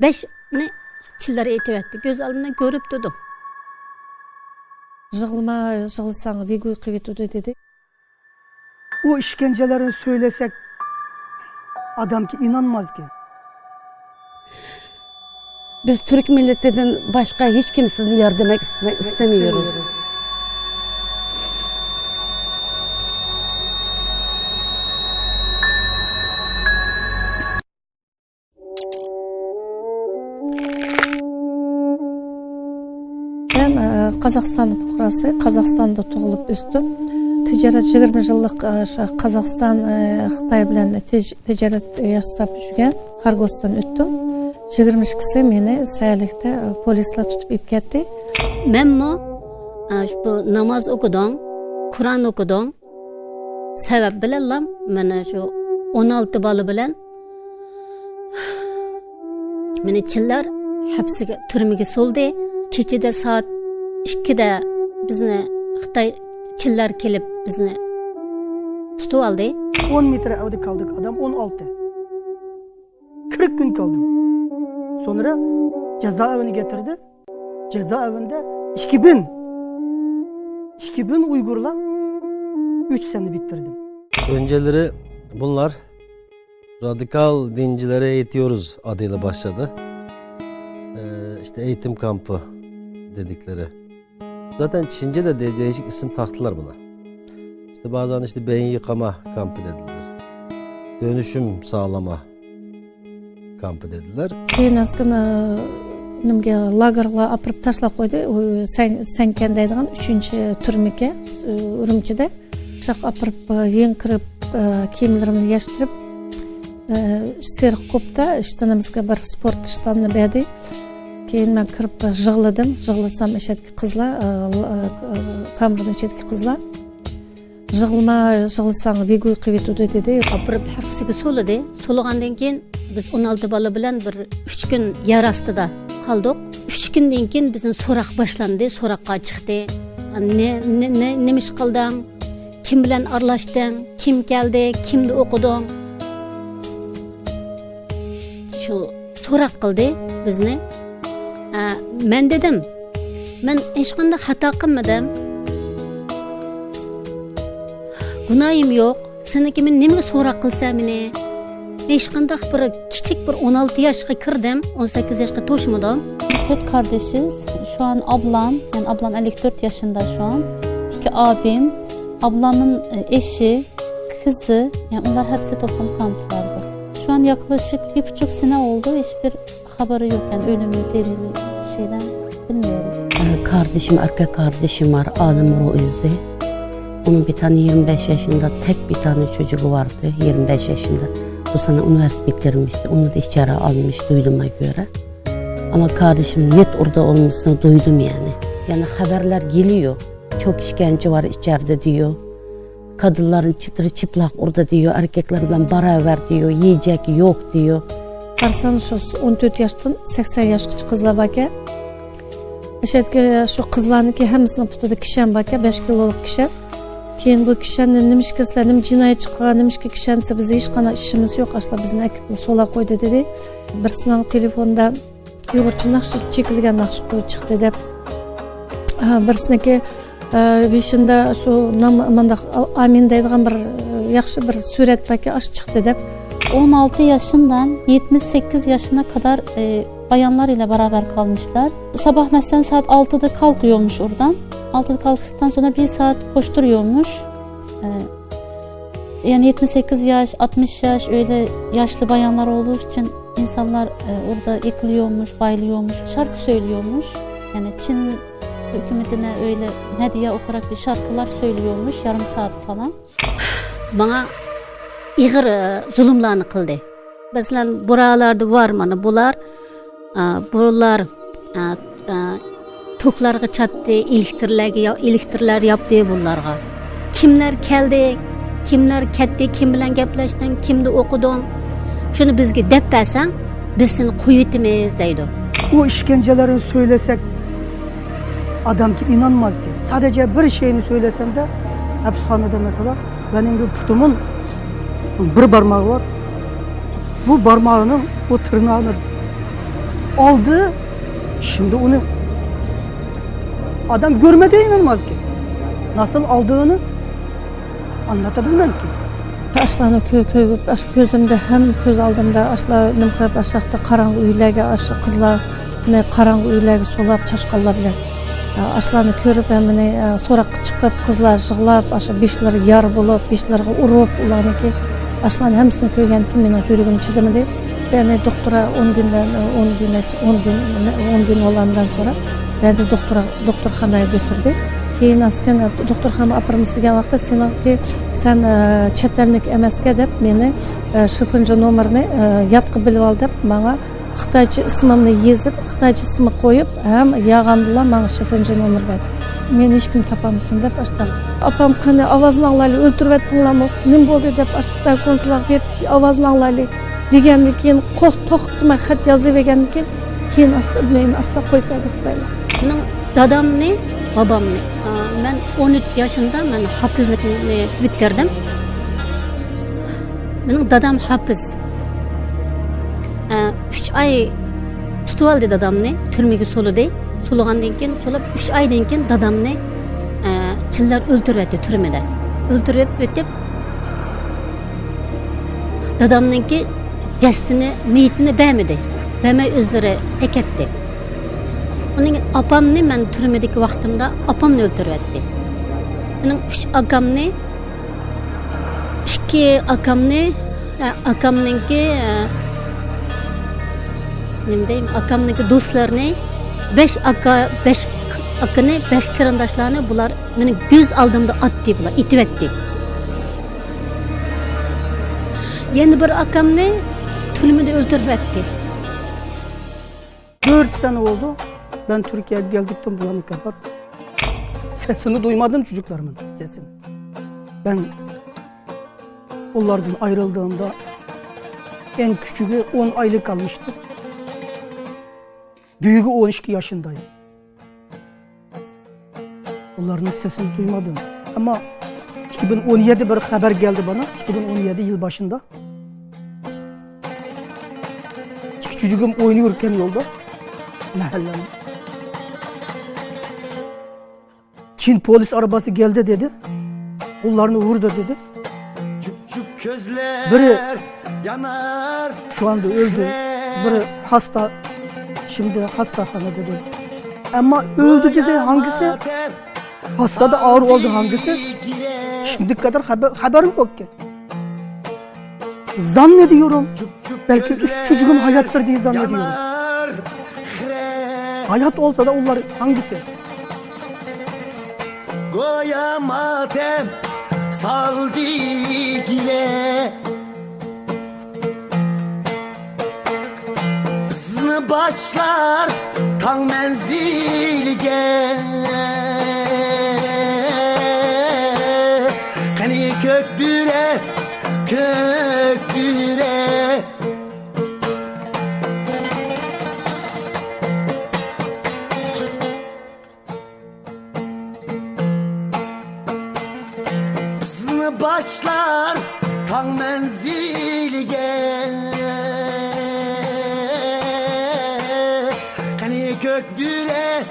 beş ne? Chillar aytyapti ko'z oldimda ko'rib turdim yig'lama yig'lasang vegoy qilib yetuvdi dedi. O u ishkanjalarini so'ylasak odamga inonmasga biz Türk turk milletidan boshqa hech kimsani yardamak istamaymiz Қазақстан бұқрасы, Қазақстанда туылып өстім. Тижарат 20 жылдық e, ша Қазақстан e, Қытай білән тиж- тижарат жасап жүрген Харгостан өттім. 22-сі мені сәлікті полислар тұтып еп кетті. manmu bu namoz o'qidim qur'on o'qidim sabab bilanlam mana shu o'n olti bola bilan meni chillar hapsiga turmaga soldi kechada soat ikkida bizni xitoy chillar kelib bizni tutib oldi 10 metre evde kaldık adam 16. 40 gün kaldım. Sonra cezaevine getirdi. Cezaevinde 2000 2000 Uygurla 3 sene bitirdim. Önceleri bunlar radikal dincilere eğitiyoruz adıyla başladı. Ee, işte eğitim kampı dedikleri. Zaten Çince de değişik isim taktılar buna. İşte bazen işte beyin yıkama kampı dediler. Dönüşüm sağlama kampı dediler. Keyin azgina nimaga lagerga olib turib tashlab qo'ydi sankan deydigan uchinchi turmiga e, urumchida shu e, yoqqa olib turib yenkirib kiyimlarimni yashirib e, serqo'bda ishtonimizga bir sport shtamni berdik бір спорт штанны бәді кейін мен кіріп жығылдым жығылсам ішеткі қызла камераны ішеткі қызла жығылма жығылсаң вегой қыветуді деді opirib hafsiga so'lidi so'lg'andan keyin biz o'n olti bola bilan bir uch kun yer ostida qoldik uch kundan keyin bizni so'roq boshlandi so'roqqa chiqdi ne ne ne nima ish qilding kim bilan aralashding kim keldi kimni o'qiding shu so'roq qildi bizni A, man dedim man hech qanday xato qilmadim gunoyim yo'q seniki men nimaga so'roq qilsam meni hech qanday bir kichik bir 16 yoshga kirdim 18 yoshga to'shmadim Dört kardeşiz. Şu an ablam, yani ablam 54 yaşında şu an. İki abim, ablamın e, eşi, kızı, yani onlar hepsi toplam kamplarda. Şu an yaklaşık bir buçuk sene oldu. Hiçbir haberi yok yani ölümü, dirili şeyden bilmiyorum. Kardeşim, erkek kardeşim var. Adım Ruizi. Onun bir tane 25 yaşında tek bir tane çocuğu vardı. 25 yaşında. Bu sene üniversite bitirmişti. Onu da içeri almış duyduğuma göre. Ama kardeşim net orada olmasını duydum yani. Yani haberler geliyor. Çok işkence var içeride diyor. Kadınların çıtırı çıplak orada diyor. Erkekler bilen beraber diyor. Yiyecek yok diyor. Барсам ошо 14 жаштан 80 жашкыча кызлар бар экен. Ошетке ошо кызларники хаммасынын путуда кишен бар экен, 5 килолук кишен. Keyin bu kişinin nima ish qilsalar, nima jinoyat chiqqan, nima ishga kishansa bizda hech qanday ishimiz yo'q, ashla bizni akibni so'la qo'ydi dedi. Birisining telefonda uyg'urcha naqsh chekilgan naqsh qo'yib chiqdi deb. Ha, Birisiniki beshunda shu manda amin deydigan bir yaxshi bir surat бар ekan, osh chiqdi deb 16 yaşından 78 yaşına kadar e, bayanlar ile beraber kalmışlar. Sabah mesela saat 6'da kalkıyormuş oradan. 6'da kalktıktan sonra bir saat koşturuyormuş. E, yani 78 yaş, 60 yaş öyle yaşlı bayanlar olduğu için insanlar e, orada yıkılıyormuş, bayılıyormuş, şarkı söylüyormuş. Yani Çin hükümetine öyle hediye okurak bir şarkılar söylüyormuş yarım saat falan. manga ig'ir e, zulmlarni qildi. Bizlar buralarda bor mana bular. E, bular e, to'klarga chatdi elektrlarga yo- elektrlar yopdi bularga kimlar keldi kimlar ketdi kim bilan gaplashding kimni o'qiding shuni bizga deb bersang biz seni qo'yitimiz deydi. U ishkanjalarni so'ylasak odamga ki inanmaz bir şeyini söylesem de efsanede mesela benim bir putumun bir parmağı var. Bu parmağının o tırnağını aldı. Şimdi onu adam görmede inanmaz ki. Nasıl aldığını anlatabilmem ki. Aşlanı köy köy aş gözümde hem göz aldımda aşla nimqab aşaqda qaranğı uylarga aş qızlar ne qaranğı uylarga solap çaşqallab bilen. Aşlanı körüp hem ne sorak çıkıp qızlar jığlap aş beşler yar bolup beşlerge urup ulaniki ashulani hammasini ko'rgan ekan meni yuragim chidamadi bani doktora o'n kundan o'n kun o'n kun o'n kun olamdan so'rab bani doktora доктор ko'tirdi keyin askan doktorxonaga olib boramiz degan vaqtda senki san e, chet ellik emaska deb meni e, shifrnji nomerni e, yodqa bilib ol deb manga xitoycha ismimni yezib xitoycha ismi qo'yib ham yag'andilar manga shifrnji nomer мен ешкім ким тапамысың деп ачтак апам кане авазын аңлайлы өлтүрүп аттыңламы нем болды? деп ашыктагы консулға беріп авазын алайлы дегеннен кейін токтомой хат жазып бергеннен кейін кейін аста мен аста қойып берді қытайлар менің дадам не? Бабам не? Мен он үш жасымда мен хафизликни бітірдім менің дадам хафиз үш ай тұтып алды дадамны түрмеге солыды Solugandan keyin solab 3 aydan keyin dadamni e, çillar öldürüpti türmede. Öldürüp ötüp dadamninki jasadini, meyitini bermedi. Bermey özleri eketdi. Onun apamni men türmedeki vaqtimda apamni o'ltiryapti. Mening uch akamni ikki akamni e, akamninki e, nima deyim akamninki do'stlarini besh aka besh akani besh qarindoshlarni bular mening ko'z oldimda otdi bular ityapti. Yana bir akamni turmada o'ltiryapti. 4 sene oldu. Ben Türkiye'ye geldikten bu yana kadar sesini duymadım çocuklarımın sesini. Ben onlardan ayrıldığımda en küçüğü 10 aylık kalmıştı. Büyüğü 12 yaşındaydı. Onların sesini duymadım. Ama 2017 bir haber geldi bana. 2017 yıl başında. İki çocuğum oynuyorken yolda. Mahallenin. Çin polis arabası geldi dedi. Onlarını vurdu dedi. Biri yanar şu anda öldü. Biri hasta. Şimdi hastahanede dedi. Ama öldü dedi hangisi? Hasta da ağır oldu hangisi? Şimdi kadar haber, haberim yok ki. Zannediyorum. Belki üç çocuğum hayattır diye zannediyorum. Hayat olsa da onlar hangisi? Goya matem saldı dile başlar tan menzilge Hani kökbüre kökbüre başlar tan menzilge Hani kökbüre